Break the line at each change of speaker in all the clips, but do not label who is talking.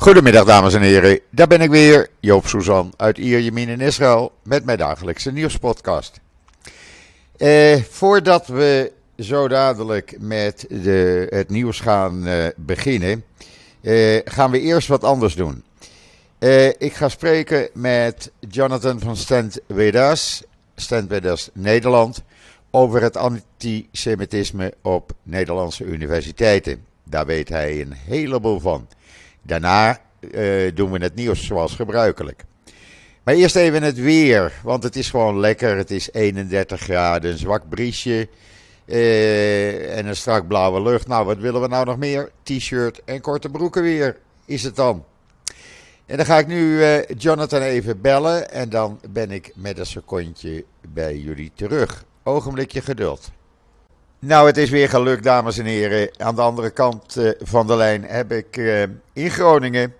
Goedemiddag dames en heren, daar ben ik weer, Joop Suzan uit Ierjemien in Israël met mijn dagelijkse nieuwspodcast. Eh, voordat we zo dadelijk met de, het nieuws gaan eh, beginnen, eh, gaan we eerst wat anders doen. Eh, ik ga spreken met Jonathan van Stent Vedas, Stent Nederland, over het antisemitisme op Nederlandse universiteiten. Daar weet hij een heleboel van. Daarna uh, doen we het nieuws zoals gebruikelijk. Maar eerst even het weer, want het is gewoon lekker. Het is 31 graden, een zwak briesje uh, en een strak blauwe lucht. Nou, wat willen we nou nog meer? T-shirt en korte broeken weer is het dan. En dan ga ik nu uh, Jonathan even bellen en dan ben ik met een secondje bij jullie terug. Ogenblikje geduld. Nou, het is weer gelukt, dames en heren. Aan de andere kant uh, van de lijn heb ik uh, in Groningen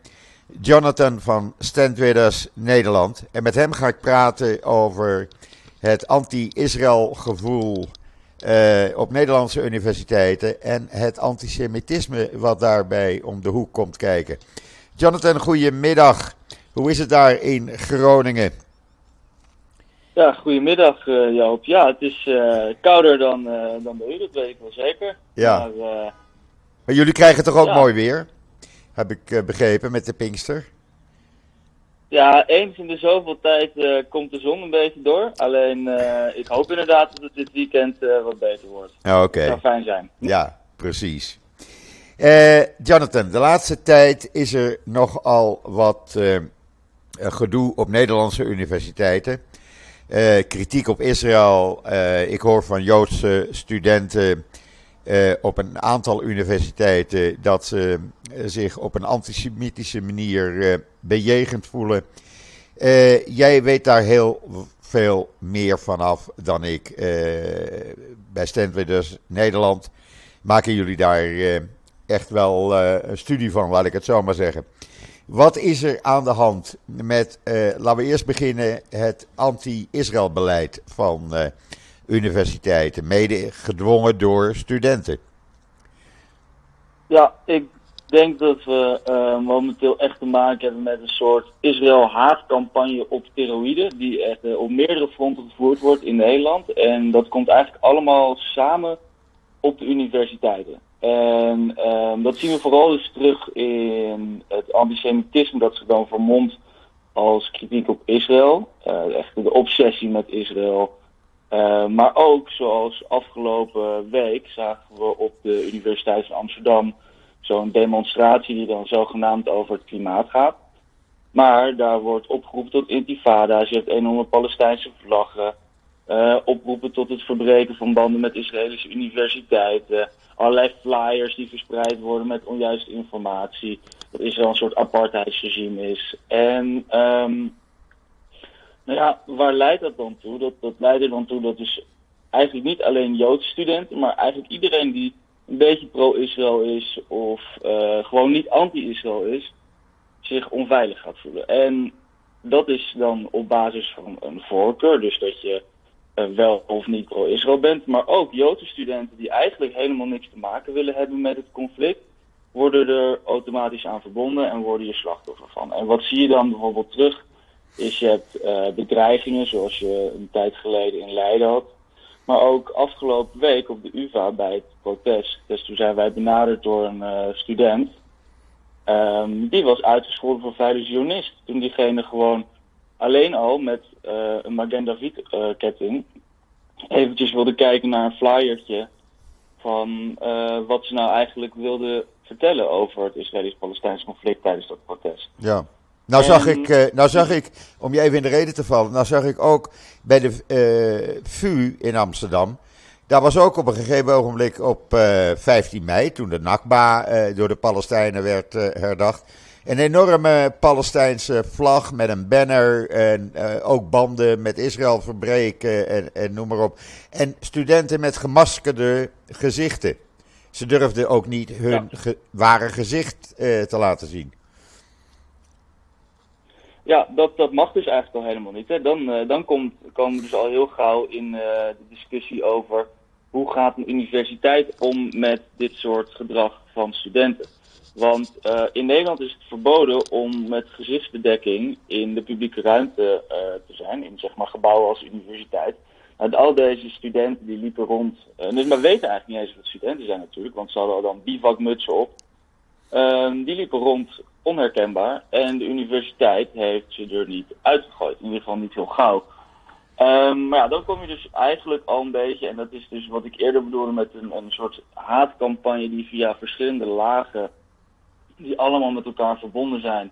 Jonathan van Standwidders Nederland. En met hem ga ik praten over het anti-Israël gevoel uh, op Nederlandse universiteiten en het antisemitisme wat daarbij om de hoek komt kijken. Jonathan, goedemiddag. Hoe is het daar in Groningen?
Ja, goedemiddag uh, Joop. Ja, het is uh, kouder dan, uh, dan bij u, dat weet ik wel zeker.
Ja. Maar, maar jullie krijgen toch ook ja. mooi weer? Heb ik begrepen met de Pinkster.
Ja, eens in de zoveel tijd komt de zon een beetje door. Alleen ik hoop inderdaad dat het dit weekend wat beter wordt.
Oké. Okay.
Zou fijn zijn.
Ja, precies. Jonathan, de laatste tijd is er nogal wat gedoe op Nederlandse universiteiten. Uh, kritiek op Israël. Uh, ik hoor van Joodse studenten uh, op een aantal universiteiten dat ze zich op een antisemitische manier bejegend voelen. jij weet daar heel veel meer vanaf dan ik. bij Stanford Nederland maken jullie daar echt wel een studie van, laat ik het zo maar zeggen. Wat is er aan de hand met, uh, laten we eerst beginnen, het anti-Israël beleid van uh, universiteiten, mede gedwongen door studenten?
Ja, ik denk dat we uh, momenteel echt te maken hebben met een soort Israël-haatcampagne op steroïden, die echt op meerdere fronten gevoerd wordt in Nederland. En dat komt eigenlijk allemaal samen op de universiteiten. En um, dat zien we vooral dus terug in het antisemitisme dat zich dan vermomt als kritiek op Israël. Uh, echt de obsessie met Israël. Uh, maar ook zoals afgelopen week zagen we op de Universiteit van Amsterdam zo'n demonstratie die dan zogenaamd over het klimaat gaat. Maar daar wordt opgeroepen tot intifada's, je hebt enorme Palestijnse vlaggen, uh, oproepen tot het verbreken van banden met Israëlische universiteiten allerlei flyers die verspreid worden met onjuiste informatie. Dat Israël een soort apartheidsregime is. En um, nou ja, waar leidt dat dan toe? Dat, dat leidt er dan toe dat dus eigenlijk niet alleen Joodse studenten, maar eigenlijk iedereen die een beetje pro-Israël is of uh, gewoon niet anti-Israël is, zich onveilig gaat voelen. En dat is dan op basis van een voorkeur. Dus dat je wel of niet pro-Israël bent, maar ook Joodse studenten die eigenlijk helemaal niks te maken willen hebben met het conflict, worden er automatisch aan verbonden en worden je slachtoffer van. En wat zie je dan bijvoorbeeld terug? Is je hebt uh, bedreigingen zoals je een tijd geleden in Leiden had. Maar ook afgelopen week op de UvA bij het protest. Dus toen zijn wij benaderd door een uh, student. Um, die was uitgescholden voor veilig journalist. Toen diegene gewoon alleen al met uh, een Magen David uh, ketting eventjes wilde kijken naar een flyertje van uh, wat ze nou eigenlijk wilden vertellen over het Israëlisch-Palestijnse conflict tijdens dat protest.
Ja. Nou zag, ik, nou zag ik, om je even in de reden te vallen, nou zag ik ook bij de VU in Amsterdam, daar was ook op een gegeven ogenblik op 15 mei, toen de Nakba door de Palestijnen werd herdacht, een enorme Palestijnse vlag met een banner en uh, ook banden met Israël verbreken en, en noem maar op. En studenten met gemaskerde gezichten. Ze durfden ook niet hun ja. ge ware gezicht uh, te laten zien.
Ja, dat, dat mag dus eigenlijk al helemaal niet. Hè. Dan, uh, dan komt, komen we dus al heel gauw in de discussie over hoe gaat een universiteit om met dit soort gedrag van studenten. Want uh, in Nederland is het verboden om met gezichtsbedekking in de publieke ruimte uh, te zijn, in zeg maar gebouwen als universiteit. Nou, al deze studenten die liepen rond, uh, dus maar weten eigenlijk niet eens wat studenten zijn natuurlijk, want ze hadden dan bivakmutsen op. Ehm, die liepen rond onherkenbaar en de universiteit heeft ze er niet uitgegooid, in ieder geval niet heel gauw. Um, maar ja, dan kom je dus eigenlijk al een beetje, en dat is dus wat ik eerder bedoelde met een, een soort haatcampagne die via verschillende lagen, die allemaal met elkaar verbonden zijn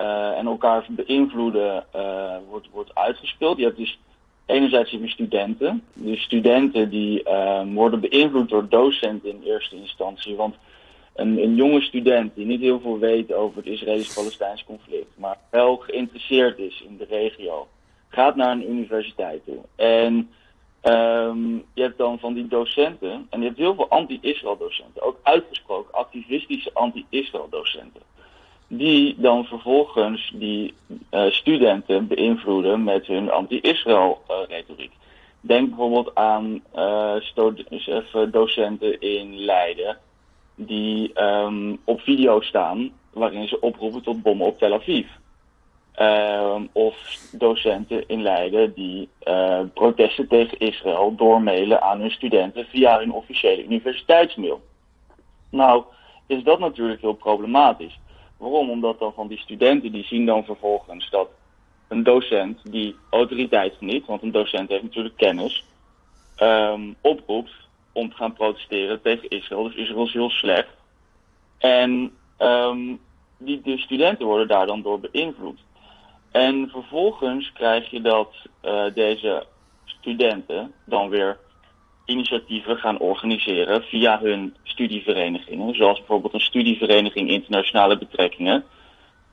uh, en elkaar beïnvloeden, uh, wordt, wordt uitgespeeld. Je hebt dus enerzijds je studenten. Dus studenten die uh, worden beïnvloed door docenten in eerste instantie. Want een, een jonge student die niet heel veel weet over het Israëlisch-Palestijns conflict, maar wel geïnteresseerd is in de regio gaat naar een universiteit toe. En um, je hebt dan van die docenten, en je hebt heel veel anti-Israël docenten, ook uitgesproken activistische anti-Israël docenten. Die dan vervolgens die uh, studenten beïnvloeden met hun anti-Israël uh, retoriek. Denk bijvoorbeeld aan uh, docenten in Leiden die um, op video staan waarin ze oproepen tot bommen op Tel Aviv. Uh, of docenten in Leiden die uh, protesten tegen Israël doormailen aan hun studenten via hun officiële universiteitsmail. Nou, is dat natuurlijk heel problematisch. Waarom? Omdat dan van die studenten die zien dan vervolgens dat een docent die autoriteit geniet, want een docent heeft natuurlijk kennis, um, oproept om te gaan protesteren tegen Israël. Dus Israël is heel slecht. En um, die, de studenten worden daar dan door beïnvloed. En vervolgens krijg je dat uh, deze studenten dan weer initiatieven gaan organiseren via hun studieverenigingen. Zoals bijvoorbeeld een studievereniging internationale betrekkingen.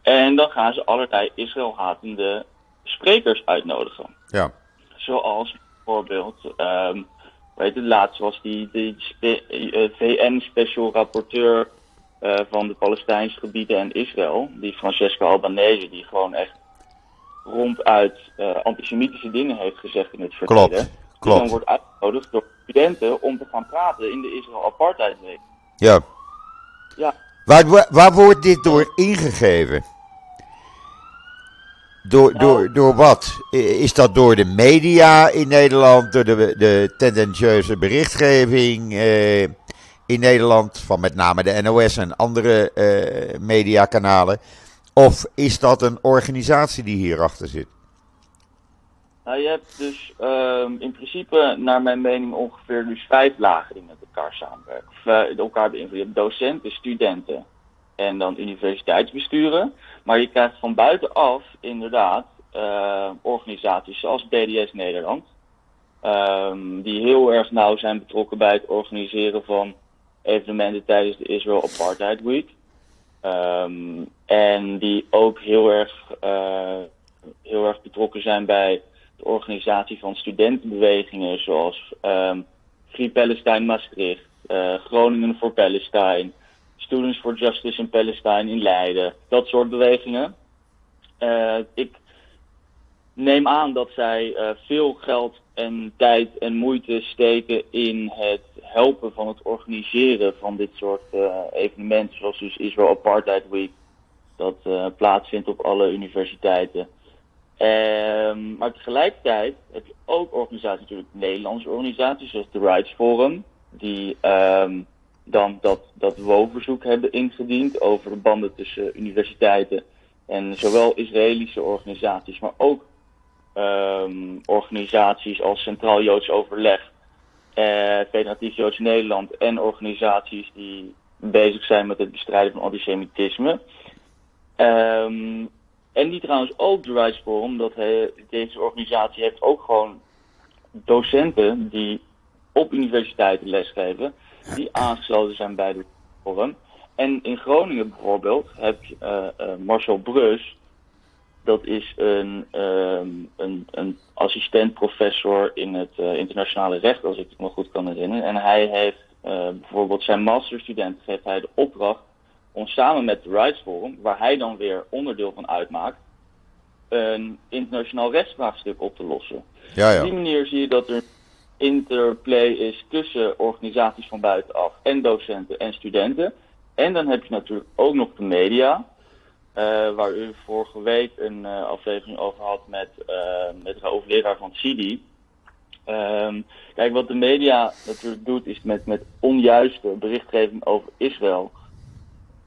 En dan gaan ze allerlei Israël-hatende sprekers uitnodigen.
Ja.
Zoals bijvoorbeeld, um, weet het, laatst was die, die uh, VN-special rapporteur uh, van de Palestijnse gebieden en Israël, die Francesca Albanese, die gewoon echt ronduit uh, antisemitische dingen heeft gezegd in het verleden.
Klopt, klopt.
Dan wordt uitgenodigd door studenten om te gaan praten in de Israël Apartheid Week.
Ja.
Ja.
Waar, waar wordt dit door ingegeven? Door,
Nou.
door, door wat? Is dat door de media in Nederland, door de, de tendentieuze berichtgeving eh, in Nederland, van met name de NOS en andere eh, mediakanalen? Of is dat een organisatie die hierachter zit?
Nou, je hebt dus um, in principe, naar mijn mening, ongeveer dus vijf lagen die met elkaar samenwerken. Uh, elkaar beïnvloeden. Je hebt docenten, studenten en dan universiteitsbesturen. Maar je krijgt van buitenaf inderdaad uh, organisaties zoals BDS Nederland. Um, die heel erg nauw zijn betrokken bij het organiseren van evenementen tijdens de Israel Apartheid Week. Um, en die ook heel erg, uh, heel erg betrokken zijn bij de organisatie van studentenbewegingen zoals um, Free Palestine Maastricht, uh, Groningen voor Palestine, Students for Justice in Palestine in Leiden, dat soort bewegingen. Uh, ik neem aan dat zij veel geld en tijd en moeite steken in het helpen van het organiseren van dit soort uh, evenementen, zoals dus Israel Apartheid Week, dat uh, plaatsvindt op alle universiteiten. Um, maar tegelijkertijd heb je ook organisaties, natuurlijk Nederlandse organisaties, zoals de Rights Forum, die um, dan dat, dat WO-verzoek hebben ingediend over de banden tussen universiteiten en zowel Israëlische organisaties, maar ook um, organisaties als Centraal Joods Overleg, uh, Federatief Joods Nederland en organisaties die bezig zijn met het bestrijden van antisemitisme. Um, en die trouwens ook de Rights Forum, dat deze organisatie heeft ook gewoon docenten die op universiteiten lesgeven, die aangesloten zijn bij de Forum. En in Groningen bijvoorbeeld heb je uh, uh, Marcel Brus, dat is een, um, een, een assistent-professor in het uh, internationale recht, als ik het me goed kan herinneren. En hij heeft uh, bijvoorbeeld zijn masterstudent geeft hij de opdracht om samen met de Rights Forum, waar hij dan weer onderdeel van uitmaakt, een internationaal rechtsvraagstuk op te lossen.
Ja, ja.
Op die manier zie je dat er interplay is tussen organisaties van buitenaf en docenten en studenten. En dan heb je natuurlijk ook nog de media. Uh, waar u vorige week een uh, aflevering over had met, uh, met de hoofdleraar van CIDI. Um, kijk, wat de media natuurlijk doet, is met, met onjuiste berichtgeving over Israël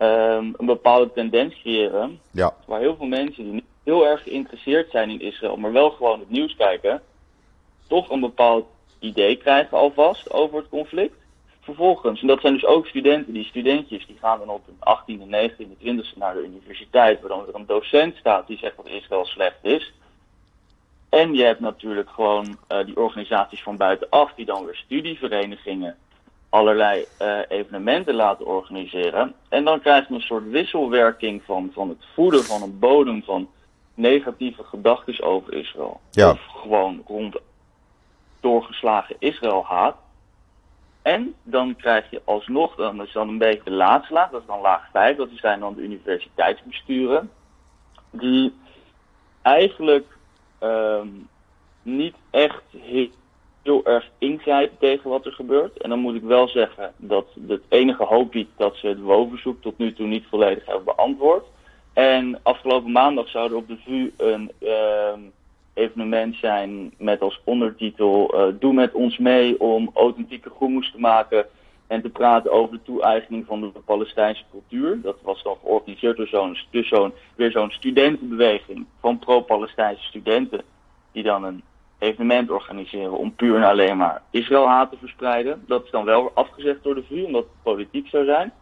um, een bepaalde tendens creëren.
Ja.
Waar heel veel mensen die niet heel erg geïnteresseerd zijn in Israël, maar wel gewoon het nieuws kijken, toch een bepaald idee krijgen alvast over het conflict. Vervolgens, en dat zijn dus ook studenten, die studentjes, die gaan dan op hun 18e, 19e, 20e naar de universiteit, waar dan een docent staat die zegt dat Israël slecht is. En je hebt natuurlijk gewoon uh, die organisaties van buitenaf, die dan weer studieverenigingen allerlei uh, evenementen laten organiseren. En dan krijg je een soort wisselwerking van, van het voeden van een bodem van negatieve gedachten over Israël.
Ja.
Of gewoon rond doorgeslagen Israël haat. En dan krijg je alsnog, dan is dan een beetje de laatste laag, dat is dan laag 5, dat zijn dan de universiteitsbesturen, die eigenlijk um, niet echt heel, erg ingrijpen tegen wat er gebeurt. En dan moet ik wel zeggen dat het enige hoop biedt dat ze het WO-verzoek tot nu toe niet volledig hebben beantwoord. En afgelopen maandag zou er op de VU een um, evenement zijn met als ondertitel uh, Doe met ons mee om authentieke groenmoes te maken en te praten over de toe-eigening van de Palestijnse cultuur. Dat was dan georganiseerd door zo'n dus weer zo'n studentenbeweging van pro-Palestijnse studenten die dan een evenement organiseren om puur en alleen maar Israël haat te verspreiden. Dat is dan wel afgezegd door de VU omdat het politiek zou zijn.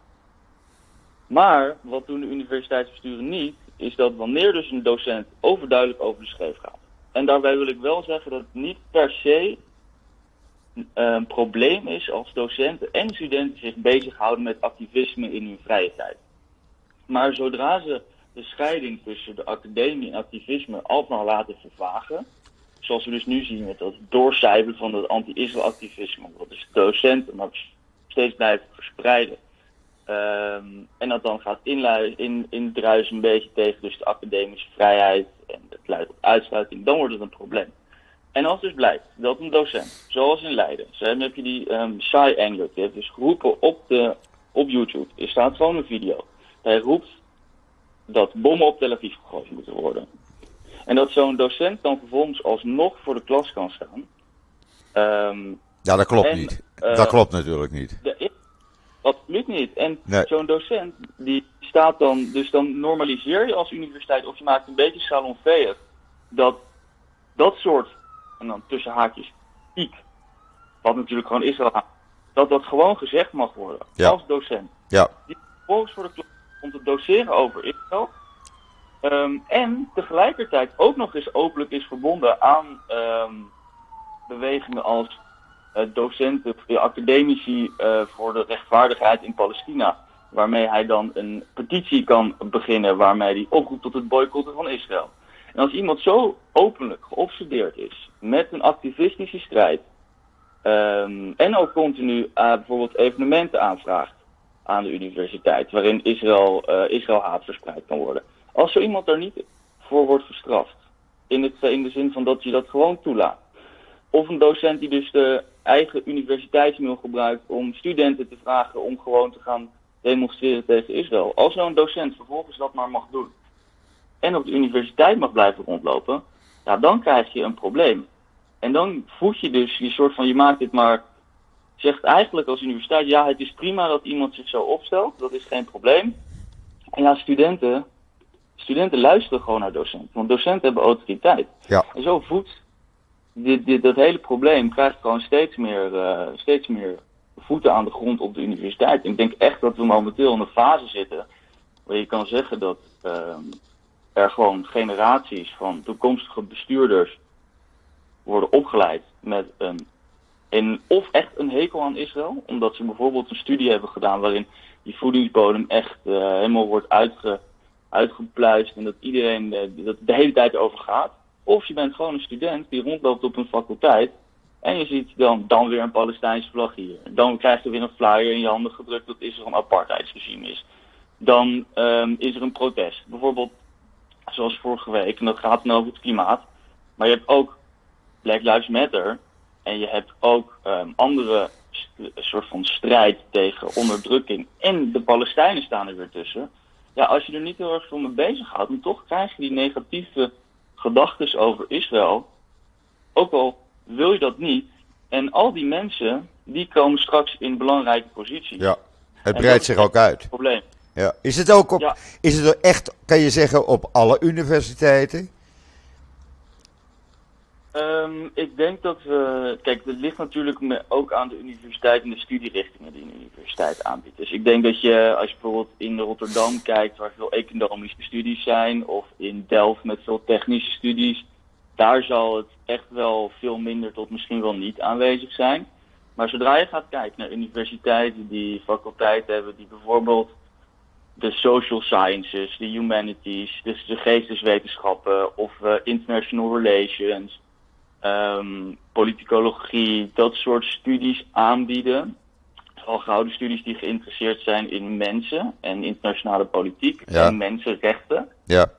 Maar wat doen de universiteitsbesturen niet, is dat wanneer dus een docent overduidelijk over de scheef gaat. En daarbij wil ik wel zeggen dat het niet per se een probleem is als docenten en studenten zich bezighouden met activisme in hun vrije tijd. Maar zodra ze de scheiding tussen de academie en activisme alsmaar laten vervagen, zoals we dus nu zien met dat doorcijpelen van het anti-Israël activisme, dat is docenten maar steeds blijven verspreiden. Um, en dat dan gaat inluiden, in, indruisen een beetje tegen dus de academische vrijheid en het leidt tot uitsluiting, dan wordt het een probleem. En als dus blijkt dat een docent, zoals in Leiden, zo heb je die um, Sai Engler, die heeft dus geroepen op, de, op YouTube, er staat gewoon een video. Hij roept dat bommen op Tel Aviv gegooid moeten worden. En dat zo'n docent dan vervolgens alsnog voor de klas kan staan. Um,
ja, dat klopt
en,
niet.
uh,
dat klopt natuurlijk niet.
De, absoluut niet. En
Nee.
zo'n docent, die staat dan, dus dan normaliseer je als universiteit, of je maakt een beetje salonveeg, dat dat soort, en dan tussen haakjes, piek, wat natuurlijk gewoon Israël haat, dat dat gewoon gezegd mag worden,
Ja.
als docent.
Ja,
Die vervolgens voor de klas om te doseren over Israël. Ehm, en tegelijkertijd ook nog eens openlijk is verbonden aan ehm, bewegingen als docenten, eh, academici eh, voor de rechtvaardigheid in Palestina. Waarmee hij dan een petitie kan beginnen waarmee hij oproept tot het boycotten van Israël. En als iemand zo openlijk geobsedeerd is met een activistische strijd. ehm, en ook continu eh, bijvoorbeeld evenementen aanvraagt aan de universiteit. waarin Israël, eh, Israël haat verspreid kan worden. Als zo iemand daar niet voor wordt gestraft. In, het, in de zin van dat je dat gewoon toelaat. Of een docent die dus de eigen universiteitsmail gebruikt om studenten te vragen om gewoon te gaan demonstreren tegen Israël. Als zo'n docent vervolgens dat maar mag doen en op de universiteit mag blijven rondlopen, ja, dan krijg je een probleem. En dan voed je dus je soort van, je maakt dit maar, zegt eigenlijk als universiteit, ja, het is prima dat iemand zich zo opstelt, dat is geen probleem. En ja, studenten, studenten luisteren gewoon naar docenten, want docenten hebben autoriteit.
ja,
En zo voedt dit, dit, dat hele probleem krijgt gewoon steeds meer, eh, steeds meer voeten aan de grond op de universiteit. Ik denk echt dat we momenteel in een fase zitten waar je kan zeggen dat ehm, er gewoon generaties van toekomstige bestuurders worden opgeleid met een, een of echt een hekel aan Israël, omdat ze bijvoorbeeld een studie hebben gedaan waarin die voedingsbodem echt eh, helemaal wordt uitge, uitgepluist en dat iedereen eh, dat de hele tijd over gaat. Of je bent gewoon een student die rondloopt op een faculteit en je ziet dan, dan weer een Palestijnse vlag hier. Dan krijg je weer een flyer in je handen gedrukt dat Israël een apartheidsregime is. Dan ehm, is er een protest. Bijvoorbeeld zoals vorige week, en dat gaat dan over het klimaat. Maar je hebt ook Black Lives Matter en je hebt ook ehm, andere soort van strijd tegen onderdrukking. En de Palestijnen staan er weer tussen. Ja, als je er niet heel erg veel mee bezighoudt, dan toch krijg je die negatieve gedachten over Israël. Ook al wil je dat niet. En al die mensen, die komen straks in belangrijke posities.
Ja, het breidt zich ook uit.
Probleem.
Ja. Is het ook op, is het echt, kan je zeggen, op alle universiteiten?
Um, ik denk dat we. Kijk, het ligt natuurlijk ook aan de universiteit en de studierichtingen die een universiteit aanbiedt. Dus ik denk dat je, als je bijvoorbeeld in Rotterdam kijkt, waar veel economische studies zijn, of in Delft met veel technische studies, daar zal het echt wel veel minder tot misschien wel niet aanwezig zijn. Maar zodra je gaat kijken naar universiteiten die faculteiten hebben die bijvoorbeeld de social sciences, de humanities, dus de geesteswetenschappen of uh, international relations, um, politicologie, dat soort studies aanbieden. Al gouden studies die geïnteresseerd zijn in mensen en internationale politiek en mensenrechten.
Ja.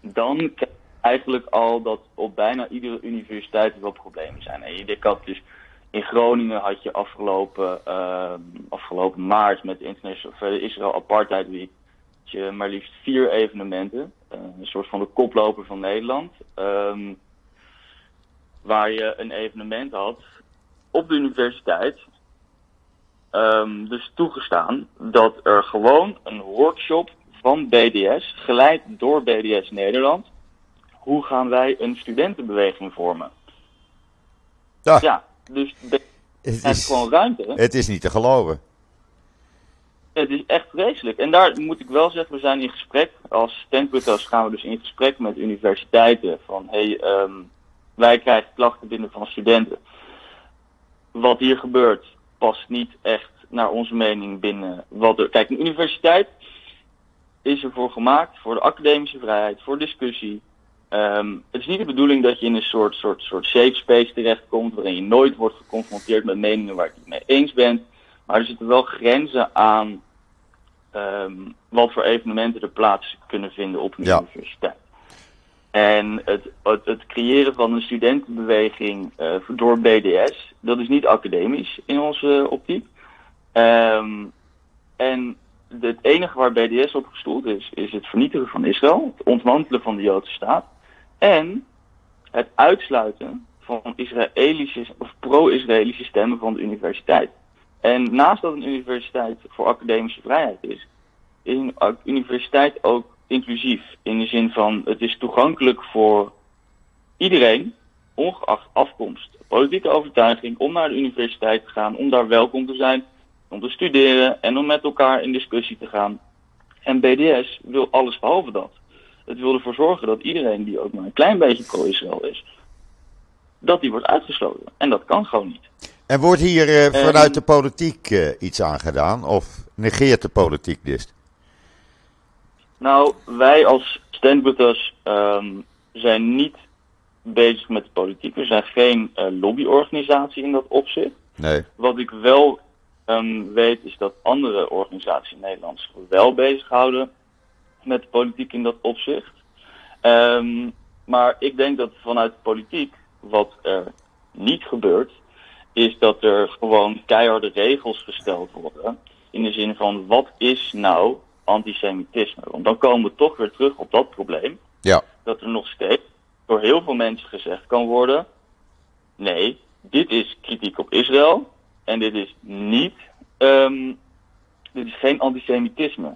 Dan krijg je eigenlijk al dat op bijna iedere universiteit er wel problemen zijn. En je had dus in Groningen had je afgelopen, uh, afgelopen maart met de International Israël Apartheid Week je maar liefst vier evenementen. Uh, een soort van de koploper van Nederland. Um, waar je een evenement had op de universiteit. Um, dus toegestaan dat er gewoon een workshop van BDS, geleid door BDS Nederland. Hoe gaan wij een studentenbeweging vormen?
Ja,
ja dus het is gewoon ruimte.
Het is niet te geloven.
Het is echt vreselijk. En daar moet ik wel zeggen, we zijn in gesprek. Als Stentbutters gaan we dus in gesprek met universiteiten. Van hey, um, wij krijgen klachten binnen van studenten. Wat hier gebeurt past niet echt naar onze mening binnen wat er. Kijk, een universiteit is ervoor gemaakt voor de academische vrijheid, voor discussie. Um, het is niet de bedoeling dat je in een soort, soort, soort safe space terechtkomt waarin je nooit wordt geconfronteerd met meningen waar je het niet mee eens bent. Maar er zitten wel grenzen aan um, wat voor evenementen er plaats kunnen vinden op een ja. universiteit. En het, het, het, creëren van een studentenbeweging uh, door BDS, dat is niet academisch in onze optiek. Um, en het enige waar BDS op gestoeld is, is het vernietigen van Israël, het ontmantelen van de Joodse staat en het uitsluiten van Israëlische of pro-Israëlische stemmen van de universiteit. En naast dat een universiteit voor academische vrijheid is, is een universiteit ook inclusief. In de zin van het is toegankelijk voor iedereen, ongeacht afkomst, politieke overtuiging, om naar de universiteit te gaan, om daar welkom te zijn, om te studeren en om met elkaar in discussie te gaan. En BDS wil alles behalve dat. Het wil ervoor zorgen dat iedereen die ook maar een klein beetje pro-Israël is, dat die wordt uitgesloten. En dat kan gewoon niet.
En wordt hier uh, vanuit de politiek uh, iets aangedaan? Of negeert de politiek dit?
Nou, wij als Standbutters um, zijn niet bezig met de politiek. We zijn geen uh, lobbyorganisatie in dat opzicht.
Nee.
Wat ik wel um, weet is dat andere organisaties in Nederland zich wel bezighouden met de politiek in dat opzicht. Um, maar ik denk dat vanuit de politiek, wat er niet gebeurt, is dat er gewoon keiharde regels gesteld worden. In de zin van, wat is nou antisemitisme? Want dan komen we toch weer terug op dat probleem.
Ja.
Dat er nog steeds door heel veel mensen gezegd kan worden, nee, dit is kritiek op Israël en dit is niet, um, dit is geen antisemitisme.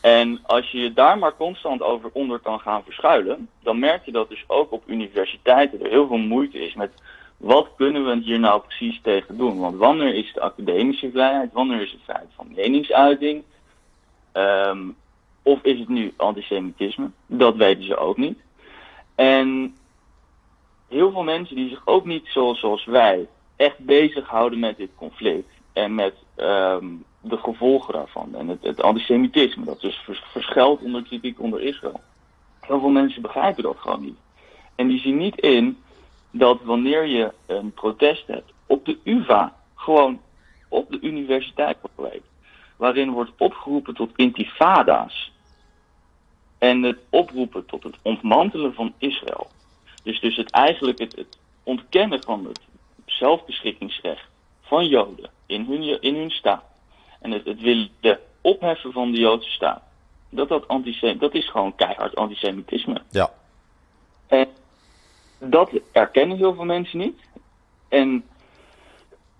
En als je je daar maar constant over onder kan gaan verschuilen, dan merk je dat dus ook op universiteiten er heel veel moeite is met wat kunnen we hier nou precies tegen doen? Want wanneer is de academische vrijheid? Wanneer is het vrijheid van meningsuiting? Um, of is het nu antisemitisme? Dat weten ze ook niet. En heel veel mensen die zich ook niet zoals, wij echt bezighouden met dit conflict en met um, de gevolgen daarvan en het, het antisemitisme, dat dus verschuilt onder kritiek onder Israël. Heel veel mensen begrijpen dat gewoon niet. En die zien niet in dat wanneer je een protest hebt op de UvA, gewoon op de universiteit waarin wordt opgeroepen tot intifada's en het oproepen tot het ontmantelen van Israël. Dus, dus het eigenlijk het, het ontkennen van het zelfbeschikkingsrecht van Joden in hun, in hun staat en het, het willen opheffen van de Joodse staat, dat, dat, dat is gewoon keihard antisemitisme.
Ja.
En dat erkennen heel veel mensen niet. En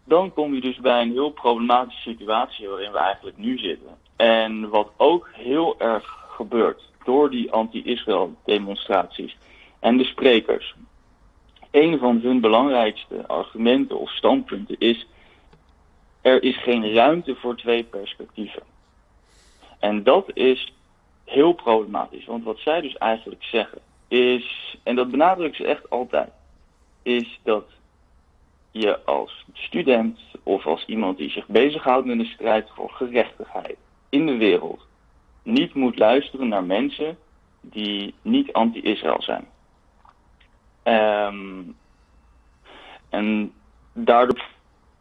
dan kom je dus bij een heel problematische situatie waarin we eigenlijk nu zitten. En wat ook heel erg gebeurt door die anti-Israël demonstraties en de sprekers. Een van hun belangrijkste argumenten of standpunten is: er is geen ruimte voor twee perspectieven. En dat is heel problematisch, want wat zij dus eigenlijk zeggen is, en dat benadrukken ze echt altijd, is dat je als student of als iemand die zich bezighoudt met een strijd voor gerechtigheid in de wereld niet moet luisteren naar mensen die niet anti-Israël zijn. Um, en daardoor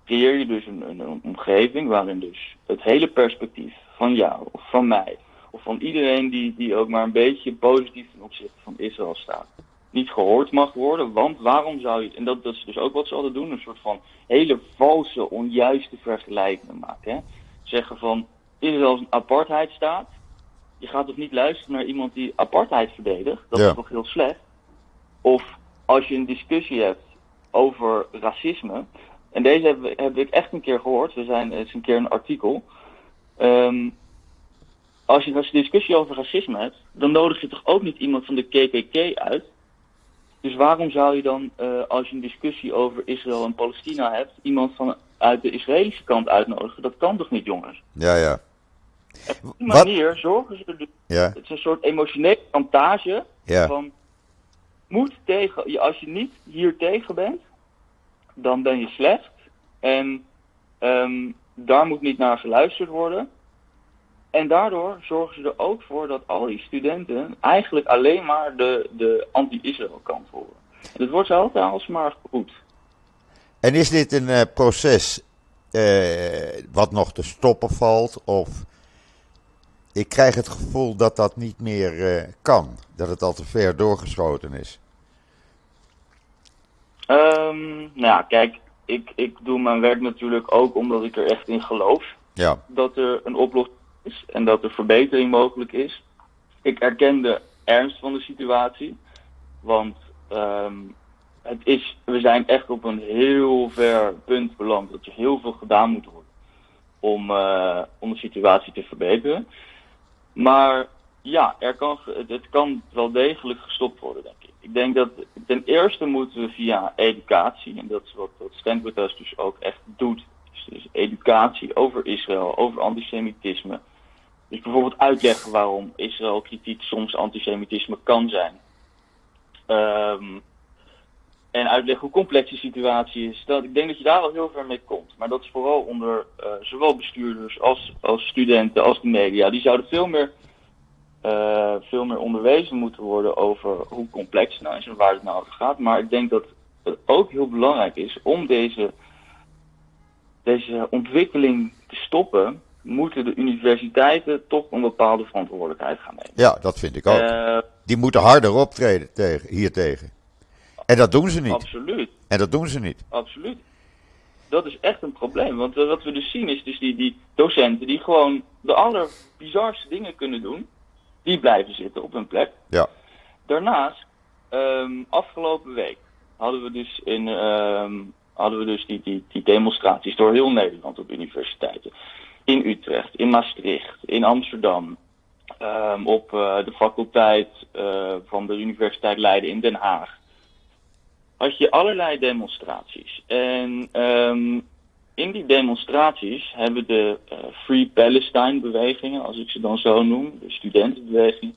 creëer je dus een, een, omgeving waarin dus het hele perspectief van jou of van mij of van iedereen die, die ook maar een beetje positief ten opzichte van Israël staat, niet gehoord mag worden. Want waarom zou je, en dat, dat is dus ook wat ze altijd doen, een soort van hele valse, onjuiste vergelijkingen maken. Hè? Zeggen van Israël is een apartheidstaat. Je gaat toch niet luisteren naar iemand die apartheid verdedigt? Dat is toch heel slecht? Of als je een discussie hebt over racisme. En deze heb, heb ik echt een keer gehoord. We zijn eens een keer een artikel. Um, als je een discussie over racisme hebt, dan nodig je toch ook niet iemand van de KKK uit. Dus waarom zou je dan, uh, als je een discussie over Israël en Palestina hebt, iemand van uit de Israëlische kant uitnodigen? Dat kan toch niet, jongens?
Ja, ja.
op die manier zorgen ze dus. Ja. Het is een soort emotionele chantage
ja.
van. Moet tegen, als je niet hier tegen bent, dan ben je slecht. En um, daar moet niet naar geluisterd worden. En daardoor zorgen ze er ook voor dat al die studenten eigenlijk alleen maar de, de anti-Israël kant horen. En het wordt altijd alsmaar goed.
En is dit een uh, proces uh, wat nog te stoppen valt? Of ik krijg het gevoel dat dat niet meer uh, kan, dat het al te ver doorgeschoten is.
Um, nou ja, kijk, ik, ik doe mijn werk natuurlijk ook omdat ik er echt in geloof.
Ja.
Dat er een oplossing en dat er verbetering mogelijk is. Ik erken de ernst van de situatie, want um, het is, we zijn echt op een heel ver punt beland dat er heel veel gedaan moet worden om, uh, om de situatie te verbeteren. Maar ja, er kan, het kan wel degelijk gestopt worden, denk ik. Ik denk dat ten eerste moeten we via educatie, en dat is wat, wat Stanford dus ook echt doet, dus, dus educatie over Israël, over antisemitisme, dus bijvoorbeeld uitleggen waarom Israël kritiek soms antisemitisme kan zijn. Um, en uitleggen hoe complex de situatie is. Dat, ik denk dat je daar al heel ver mee komt. Maar dat is vooral onder uh, zowel bestuurders als, als studenten als de media. Die zouden veel meer, uh, veel meer onderwezen moeten worden over hoe complex het nou is en waar het nou over gaat. Maar ik denk dat het ook heel belangrijk is om deze, deze ontwikkeling te stoppen moeten de universiteiten toch een bepaalde verantwoordelijkheid gaan nemen.
Ja, dat vind ik ook. Uh, die moeten harder optreden tegen, hiertegen. En dat doen ze niet.
Absoluut.
En dat doen ze niet.
Absoluut. Dat is echt een probleem. Want wat we dus zien is dus die, die docenten die gewoon de allerbizarste dingen kunnen doen, die blijven zitten op hun plek.
Ja.
Daarnaast, um, afgelopen week hadden we dus, in, um, hadden we dus die, die, die demonstraties door heel Nederland op universiteiten in Utrecht, in Maastricht, in Amsterdam, um, op uh, de faculteit uh, van de Universiteit Leiden in Den Haag. Had je allerlei demonstraties. En um, in die demonstraties hebben de uh, Free Palestine bewegingen, als ik ze dan zo noem, de studentenbeweging,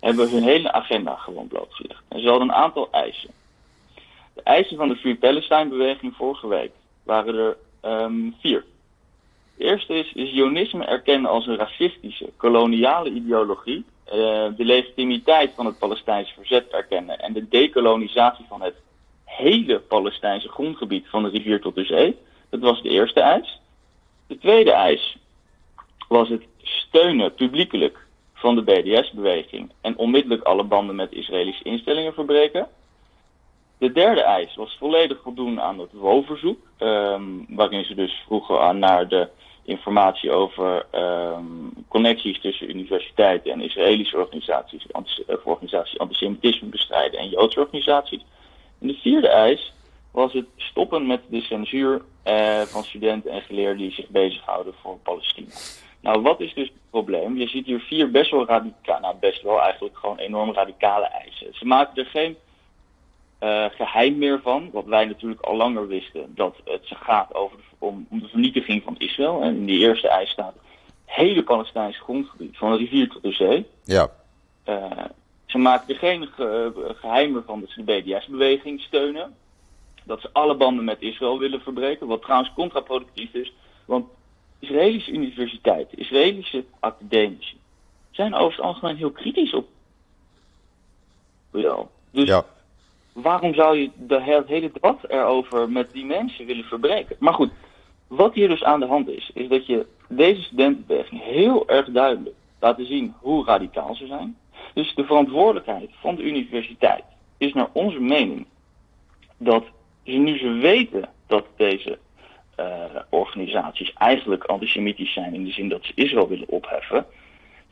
hebben hun hele agenda gewoon blootgelegd. En ze hadden een aantal eisen. De eisen van de Free Palestine beweging vorige week waren er um, vier. De eerste is, is erkennen als een racistische, koloniale ideologie, uh, de legitimiteit van het Palestijnse verzet erkennen en de dekolonisatie van het hele Palestijnse grondgebied van de rivier tot de zee. Dat was de eerste eis. De tweede eis was het steunen publiekelijk van de BDS-beweging en onmiddellijk alle banden met Israëlische instellingen verbreken. De derde eis was volledig voldoen aan het WO-verzoek, ehm, waarin ze dus vroegen aan naar de informatie over ehm, connecties tussen universiteiten en Israëlische organisaties, eh, organisaties antisemitisme bestrijden en Joodse organisaties. En de vierde eis was het stoppen met de censuur eh, van studenten en geleerden die zich bezighouden voor Palestina. Nou, wat is dus het probleem? Je ziet hier vier best wel radicale, nou best wel eigenlijk gewoon enorm radicale eisen. Ze maken er geen uh, geheim meer van, wat wij natuurlijk al langer wisten, dat het gaat over de, om, om, de vernietiging van Israël. En in die eerste eis staat het hele Palestijnse grondgebied, van de rivier tot de zee.
Ja.
Uh, ze maken er geen ge, geheim meer van dat ze de BDS-beweging steunen. Dat ze alle banden met Israël willen verbreken, wat trouwens contraproductief is. Want Israëlische universiteiten, Israëlische academici, zijn over het algemeen heel kritisch op Israël. Dus
ja.
Waarom zou je de hele debat erover met die mensen willen verbreken? Maar goed, wat hier dus aan de hand is, is dat je deze studentenbeweging heel erg duidelijk laten zien hoe radicaal ze zijn. Dus de verantwoordelijkheid van de universiteit is naar onze mening dat ze nu ze weten dat deze uh, organisaties eigenlijk antisemitisch zijn in de zin dat ze Israël willen opheffen,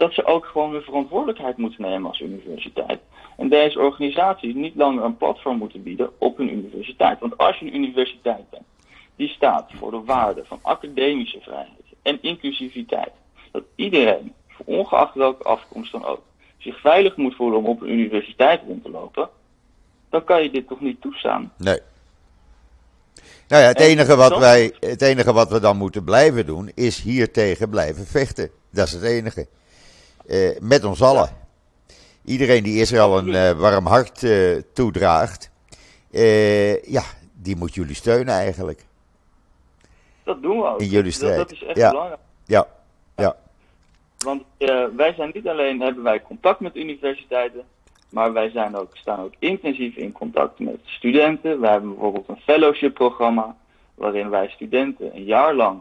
dat ze ook gewoon hun verantwoordelijkheid moeten nemen als universiteit. En deze organisaties niet langer een platform moeten bieden op hun universiteit. Want als je een universiteit bent die staat voor de waarde van academische vrijheid en inclusiviteit, dat iedereen, ongeacht welke afkomst dan ook, zich veilig moet voelen om op een universiteit rond te lopen, dan kan je dit toch niet toestaan?
Nee. Nou ja, het enige, wat wij, het enige wat we dan moeten blijven doen, is hier tegen blijven vechten. Dat is het enige. Uh, met ons allen. Iedereen die Israël een uh, warm hart uh, toedraagt, ja, die moet jullie steunen eigenlijk.
Dat doen we ook.
In jullie strijd.
Dat, dat is echt
ja.
belangrijk.
Ja, ja.
Want wij zijn niet alleen, hebben wij contact met universiteiten, maar wij zijn ook, staan ook intensief in contact met studenten. We hebben bijvoorbeeld een fellowship programma waarin wij studenten een jaar lang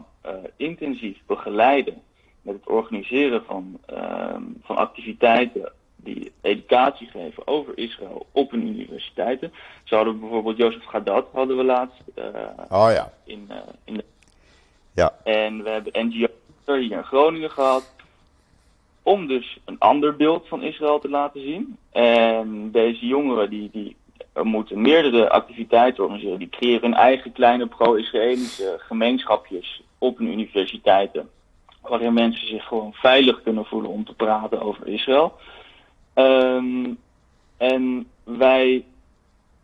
intensief begeleiden met het organiseren van, uh, van activiteiten die educatie geven over Israël op hun universiteiten. Zo hadden we bijvoorbeeld Jozef Gadat hadden we laatst uh,
oh, ja.
in, in de...
Ja.
En we hebben NGO hier in Groningen gehad om dus een ander beeld van Israël te laten zien. En deze jongeren die, die moeten meerdere activiteiten organiseren. Die creëren hun eigen kleine pro-Israëlische gemeenschapjes op hun universiteiten. Waarin mensen zich gewoon veilig kunnen voelen om te praten over Israël. Um, en wij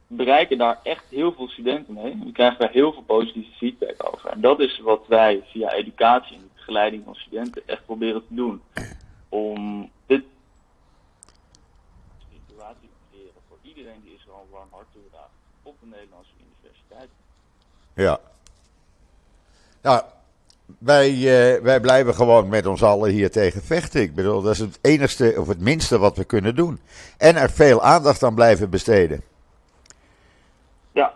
bereiken daar echt heel veel studenten mee. We krijgen daar heel veel positieve feedback over. En dat is wat wij via educatie en begeleiding van studenten echt proberen te doen om dit situatie te creëren voor iedereen die Israël een warm hart toedraagt op de Nederlandse universiteit.
Ja. Nou, wij, uh, wij blijven gewoon met ons allen hier tegen vechten. Ik bedoel, dat is het enigste of het minste wat we kunnen doen. En er veel aandacht aan blijven besteden.
Ja,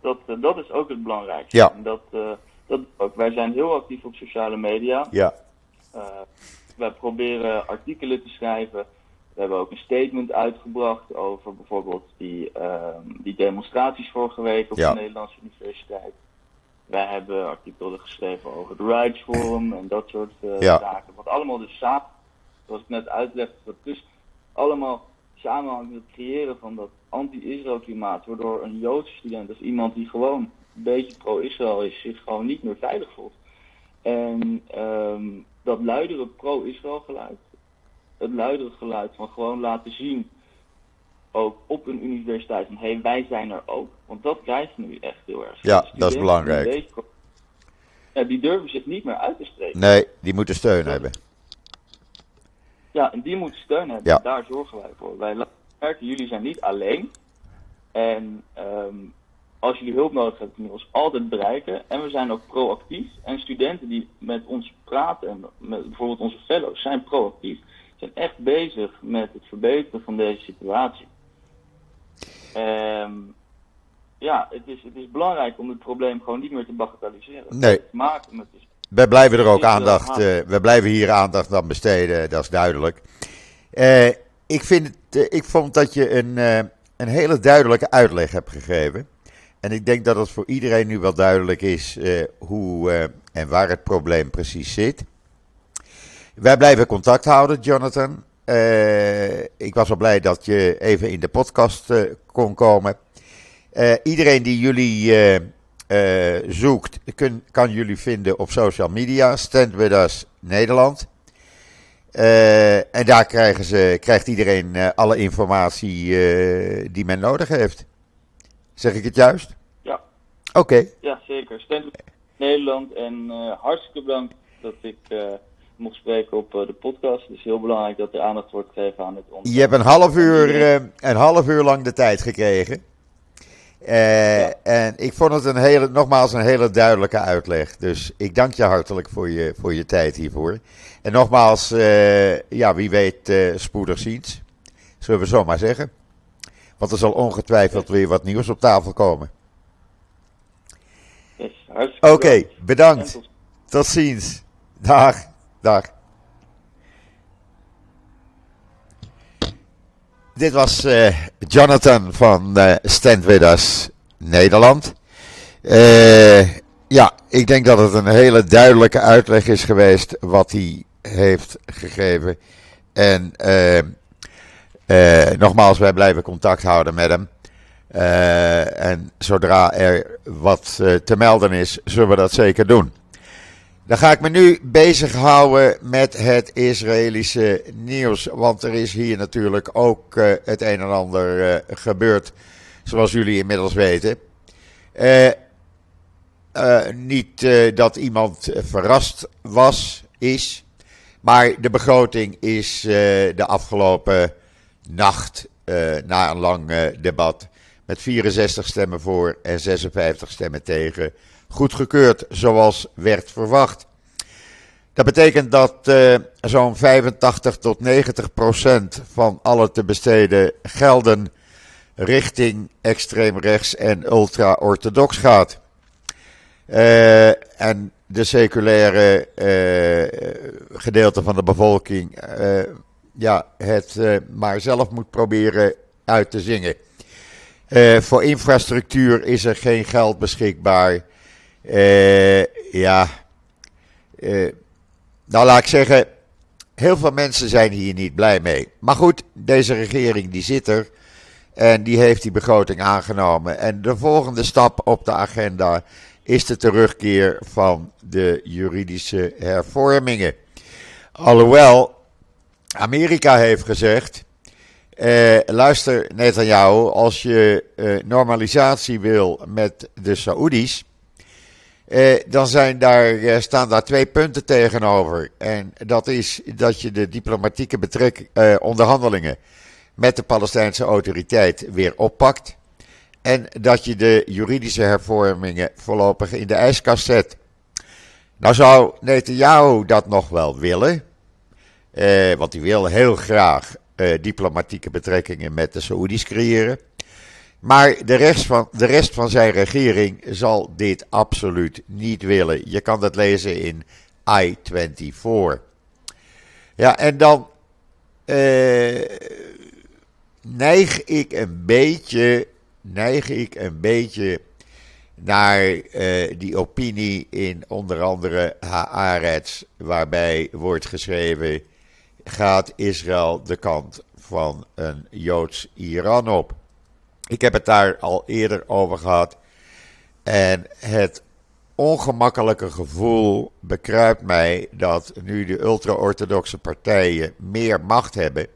dat, uh, dat is ook het belangrijkste.
Ja.
En dat, uh, dat ook. Wij zijn heel actief op sociale media.
Ja.
wij proberen artikelen te schrijven. We hebben ook een statement uitgebracht over bijvoorbeeld die, die demonstraties vorige week op
Ja.
de Nederlandse Universiteit. Wij hebben artikelen geschreven over het Rights Forum en dat soort uh,
Ja.
zaken. Wat allemaal dus samen, zoals ik net uitlegde, dat dus allemaal samenhangt met het creëren van dat anti-Israël klimaat. Waardoor een Joodse student, dus iemand die gewoon een beetje pro-Israël is, zich gewoon niet meer veilig voelt. En um, dat luidere pro-Israël geluid, het luidere geluid van gewoon laten zien ook op een universiteit van hé, hey, wij zijn er ook. Want dat krijg je nu echt heel erg.
Ja,
Studenten
dat is belangrijk.
deze- Ja, die durven zich niet meer uit te spreken.
Nee, die moeten steun hebben.
Ja, en die moeten steun hebben.
Ja.
Daar zorgen wij voor. Wij merken, jullie zijn niet alleen. En ehm, als jullie hulp nodig hebben, kunnen we ons altijd bereiken. En we zijn ook proactief. En studenten die met ons praten, en met bijvoorbeeld onze fellows, zijn proactief. Zijn echt bezig met het verbeteren van deze situatie. Ehm, ja, het is, het is belangrijk om het probleem gewoon niet meer te bagatelliseren.
Nee.
Het maken met dus
Wij blijven er ook
eh,
aandacht, eh, we blijven hier aandacht aan besteden, dat is duidelijk. Eh, ik, vind het, ik vond dat je een, een hele duidelijke uitleg hebt gegeven. En ik denk dat het voor iedereen nu wel duidelijk is uh, hoe uh, en waar het probleem precies zit. Wij blijven contact houden, Jonathan. Uh, ik was wel blij dat je even in de podcast kon komen. iedereen die jullie zoekt, kun, kan jullie vinden op social media. Stand With Us Nederland. en daar krijgen ze, krijgt iedereen alle informatie die men nodig heeft. Zeg ik het juist?
Ja.
Oké.
Ja, zeker. Stand Nederland en hartstikke bedankt dat ik mocht spreken op uh, de podcast. Het is heel belangrijk dat er aandacht wordt gegeven aan het onderwerp.
Je hebt een half uur, een half uur lang de tijd gekregen. Ja. En ik vond het een hele, nogmaals een hele duidelijke uitleg. Dus ik dank je hartelijk voor je, voor je tijd hiervoor. En nogmaals, ja, wie weet spoedig ziens. Zullen we zo maar zeggen. Want er zal ongetwijfeld weer wat nieuws op tafel komen.
Yes,
Oké, okay, bedankt. Tot ziens. Dag, dag. Dit was uh, Jonathan van uh, Stand With Us Nederland. Uh, ja, ik denk dat het een hele duidelijke uitleg is geweest wat hij heeft gegeven. En nogmaals, wij blijven contact houden met hem. En zodra er wat te melden is, zullen we dat zeker doen. Dan ga ik me nu bezighouden met het Israëlische nieuws. Want er is hier natuurlijk ook het een en ander gebeurd, zoals jullie inmiddels weten. niet dat iemand verrast was, is. Maar de begroting is de afgelopen nacht na een lang debat met 64 stemmen voor en 56 stemmen tegen goedgekeurd zoals werd verwacht. Dat betekent dat uh, zo'n 85 tot 90 procent van alle te besteden gelden richting extreem rechts en ultra-orthodox gaat. en de seculaire gedeelte van de bevolking ja, het uh, maar zelf moet proberen uit te zingen. Uh, voor infrastructuur is er geen geld beschikbaar. Uh, ja, nou laat ik zeggen, heel veel mensen zijn hier niet blij mee. Maar goed, deze regering die zit er en die heeft die begroting aangenomen. En de volgende stap op de agenda is de terugkeer van de juridische hervormingen. Alhoewel Amerika heeft gezegd. Uh, luister, Netanyahu, als je uh, normalisatie wil met de Saoedi's. Uh, dan zijn daar, staan daar twee punten tegenover. En dat is dat je de diplomatieke betrek, onderhandelingen met de Palestijnse autoriteit weer oppakt. En dat je de juridische hervormingen voorlopig in de ijskast zet. Nou zou Netanyahu dat nog wel willen. Eh, want hij wil heel graag eh, diplomatieke betrekkingen met de Saoedi's creëren. Maar de rest, van, de rest van zijn regering zal dit absoluut niet willen. Je kan dat lezen in I-24. Ja, en dan uh, neig ik een beetje, neig ik een beetje naar uh, die opinie in onder andere Haaretz, waarbij wordt geschreven gaat Israël de kant van een Joods Iran op. Ik heb het daar al eerder over gehad. En het ongemakkelijke gevoel bekruipt mij dat nu de ultra-orthodoxe partijen meer macht hebben.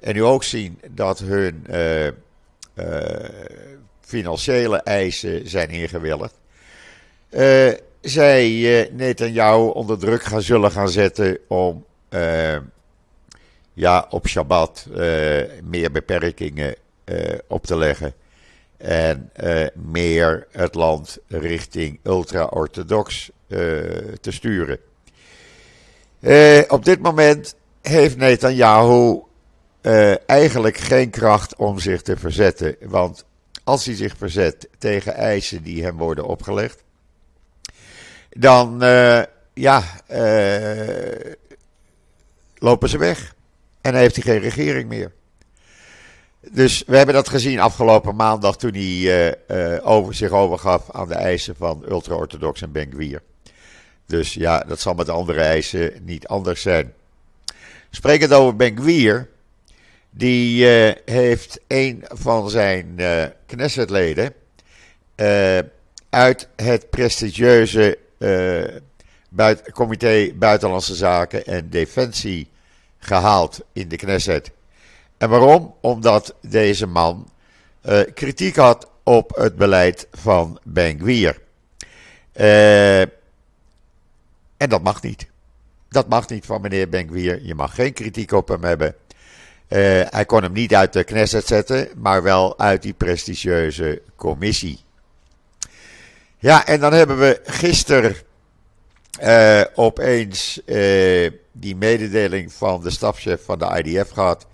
En nu ook zien dat hun uh, uh, financiële eisen zijn ingewilligd. Uh, zij Netanyahu onder druk gaan zullen gaan zetten om ja, op Shabbat uh, meer beperkingen uh, op te leggen. En uh, meer het land richting ultra-orthodox te sturen. op dit moment heeft Netanyahu eigenlijk geen kracht om zich te verzetten. Want als hij zich verzet tegen eisen die hem worden opgelegd, dan ja, lopen ze weg. En heeft hij geen regering meer. Dus we hebben dat gezien afgelopen maandag toen hij over, zich overgaf aan de eisen van ultra-orthodox en Ben Dus ja, dat zal met andere eisen niet anders zijn. Sprekend over Ben die heeft een van zijn uh, Knessetleden uit het prestigieuze buit, Comité Buitenlandse Zaken en Defensie gehaald in de Knesset. En waarom? Omdat deze man uh, kritiek had op het beleid van Ben Gwier. Uh, en dat mag niet. Dat mag niet van meneer Ben Gwier. Je mag geen kritiek op hem hebben. Uh, hij kon hem niet uit de Knesset zetten, maar wel uit die prestigieuze commissie. Ja, en dan hebben we gisteren opeens die mededeling van de stafchef van de IDF gehad.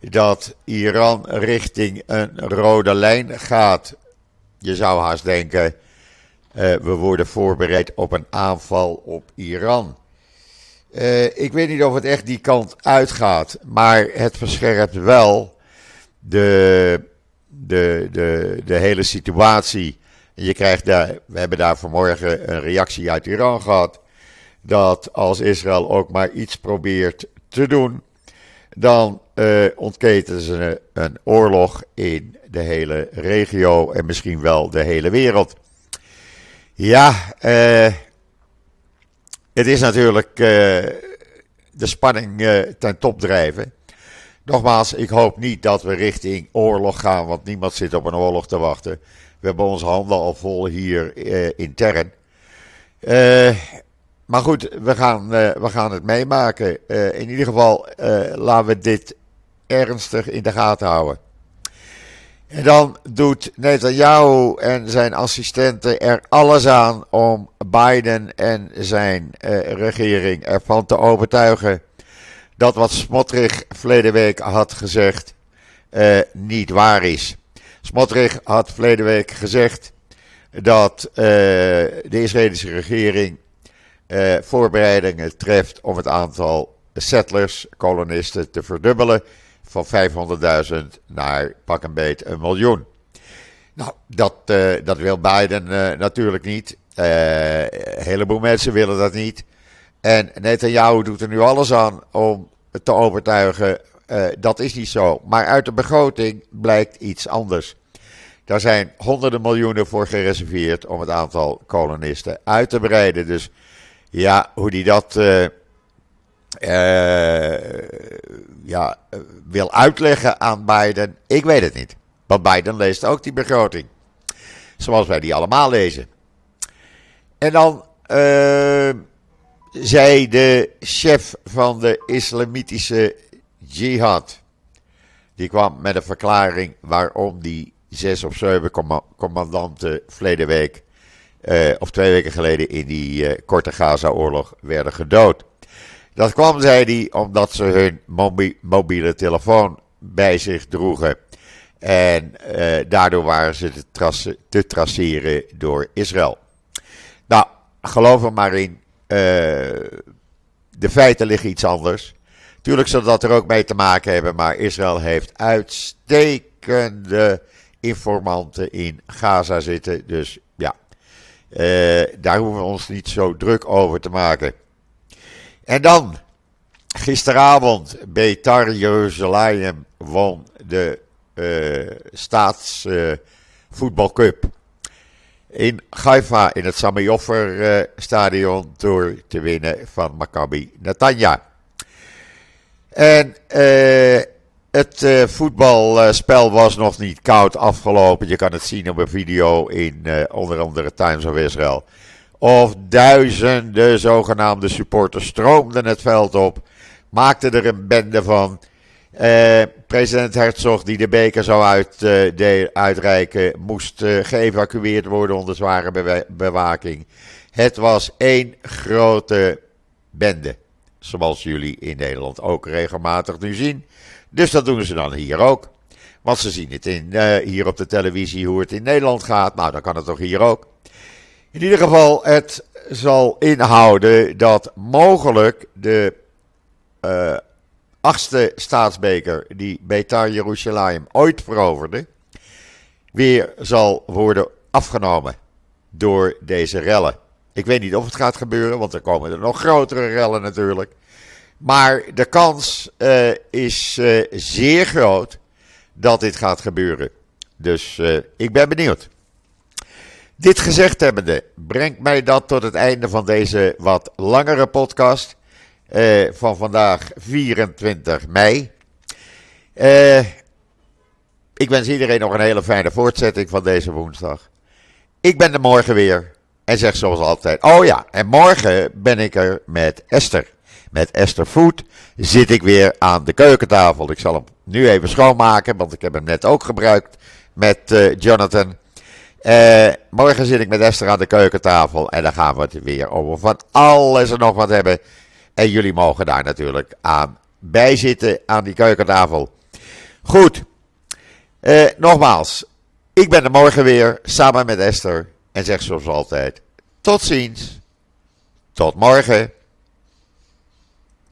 Dat Iran richting een rode lijn gaat. Je zou haast denken, uh, we worden voorbereid op een aanval op Iran. ik weet niet of het echt die kant uitgaat, maar het verscherpt wel de, de, de, de hele situatie je krijgt daar, we hebben daar vanmorgen een reactie uit Iran gehad. Dat als Israël ook maar iets probeert te doen, dan uh, ontketen ze een oorlog in de hele regio en misschien wel de hele wereld. Ja, uh, het is natuurlijk uh, de spanning ten top drijven. Nogmaals, ik hoop niet dat we richting oorlog gaan, want niemand zit op een oorlog te wachten. We hebben onze handen al vol hier intern. Maar goed, we gaan, uh, we gaan het meemaken. in ieder geval laten we dit ernstig in de gaten houden. En dan doet Netanyahu en zijn assistenten er alles aan om Biden en zijn regering ervan te overtuigen dat wat Smotrich verleden week had gezegd niet waar is. Smotrich had verleden week gezegd dat de Israëlische regering uh, voorbereidingen treft om het aantal settlers, kolonisten, te verdubbelen van 500.000 naar pak een beet een miljoen. Nou, dat, uh, dat wil Biden natuurlijk niet. een heleboel mensen willen dat niet. En Netanyahu doet er nu alles aan om te overtuigen dat is niet zo. Maar uit de begroting blijkt iets anders. Daar zijn honderden miljoenen voor gereserveerd om het aantal kolonisten uit te breiden. Dus ja, hoe die dat uh, uh, ja, wil uitleggen aan Biden, ik weet het niet. Want Biden leest ook die begroting. Zoals wij die allemaal lezen. En dan uh, zei de chef van de islamitische jihad. Die kwam met een verklaring waarom die zes of zeven commandanten verleden week, uh, of twee weken geleden, in die uh, korte Gaza-oorlog werden gedood. Dat kwam, zei hij, omdat ze hun mobiele telefoon bij zich droegen. En uh, daardoor waren ze te, te, traceren door Israël. Nou, geloof er maar in. de feiten liggen iets anders. Tuurlijk zal dat er ook mee te maken hebben, maar Israël heeft uitstekende informanten in Gaza zitten. Dus daar hoeven we ons niet zo druk over te maken. En dan, gisteravond, Betar Jeruzalem won de uh, staatsvoetbalcup. Uh, in Haifa, in het Sami Offer stadion, door te winnen van Maccabi Netanya. En het uh, voetbalspel was nog niet koud afgelopen. Je kan het zien op een video in uh, onder andere Times of Israel. Of duizenden zogenaamde supporters stroomden het veld op. Maakten er een bende van. Uh, president Herzog, die de beker zou uit, uitreiken, moest geëvacueerd worden onder zware bewaking. Het was één grote bende. Zoals jullie in Nederland ook regelmatig nu zien. Dus dat doen ze dan hier ook. Want ze zien het in, uh, hier op de televisie hoe het in Nederland gaat. Nou, dan kan het toch hier ook. In ieder geval, het zal inhouden dat mogelijk de uh, achtste staatsbeker die Beitar Jerusalem ooit veroverde, weer zal worden afgenomen door deze rellen. Ik weet niet of het gaat gebeuren, want er komen er nog grotere rellen natuurlijk. Maar de kans uh, is uh, zeer groot dat dit gaat gebeuren. Dus uh, ik ben benieuwd. Dit gezegd hebbende brengt mij dat tot het einde van deze wat langere podcast van vandaag 24 mei. ik wens iedereen nog een hele fijne voortzetting van deze woensdag. Ik ben er morgen weer en zeg zoals altijd: Oh ja, en morgen ben ik er met Esther. Met Esther Food zit ik weer aan de keukentafel. Ik zal hem nu even schoonmaken, want ik heb hem net ook gebruikt met uh, Jonathan. Uh, morgen zit ik met Esther aan de keukentafel en dan gaan we het weer over van alles en nog wat hebben. En jullie mogen daar natuurlijk aan bijzitten aan die keukentafel. Goed, uh, nogmaals, ik ben er morgen weer samen met Esther en zeg zoals altijd: tot ziens, tot morgen.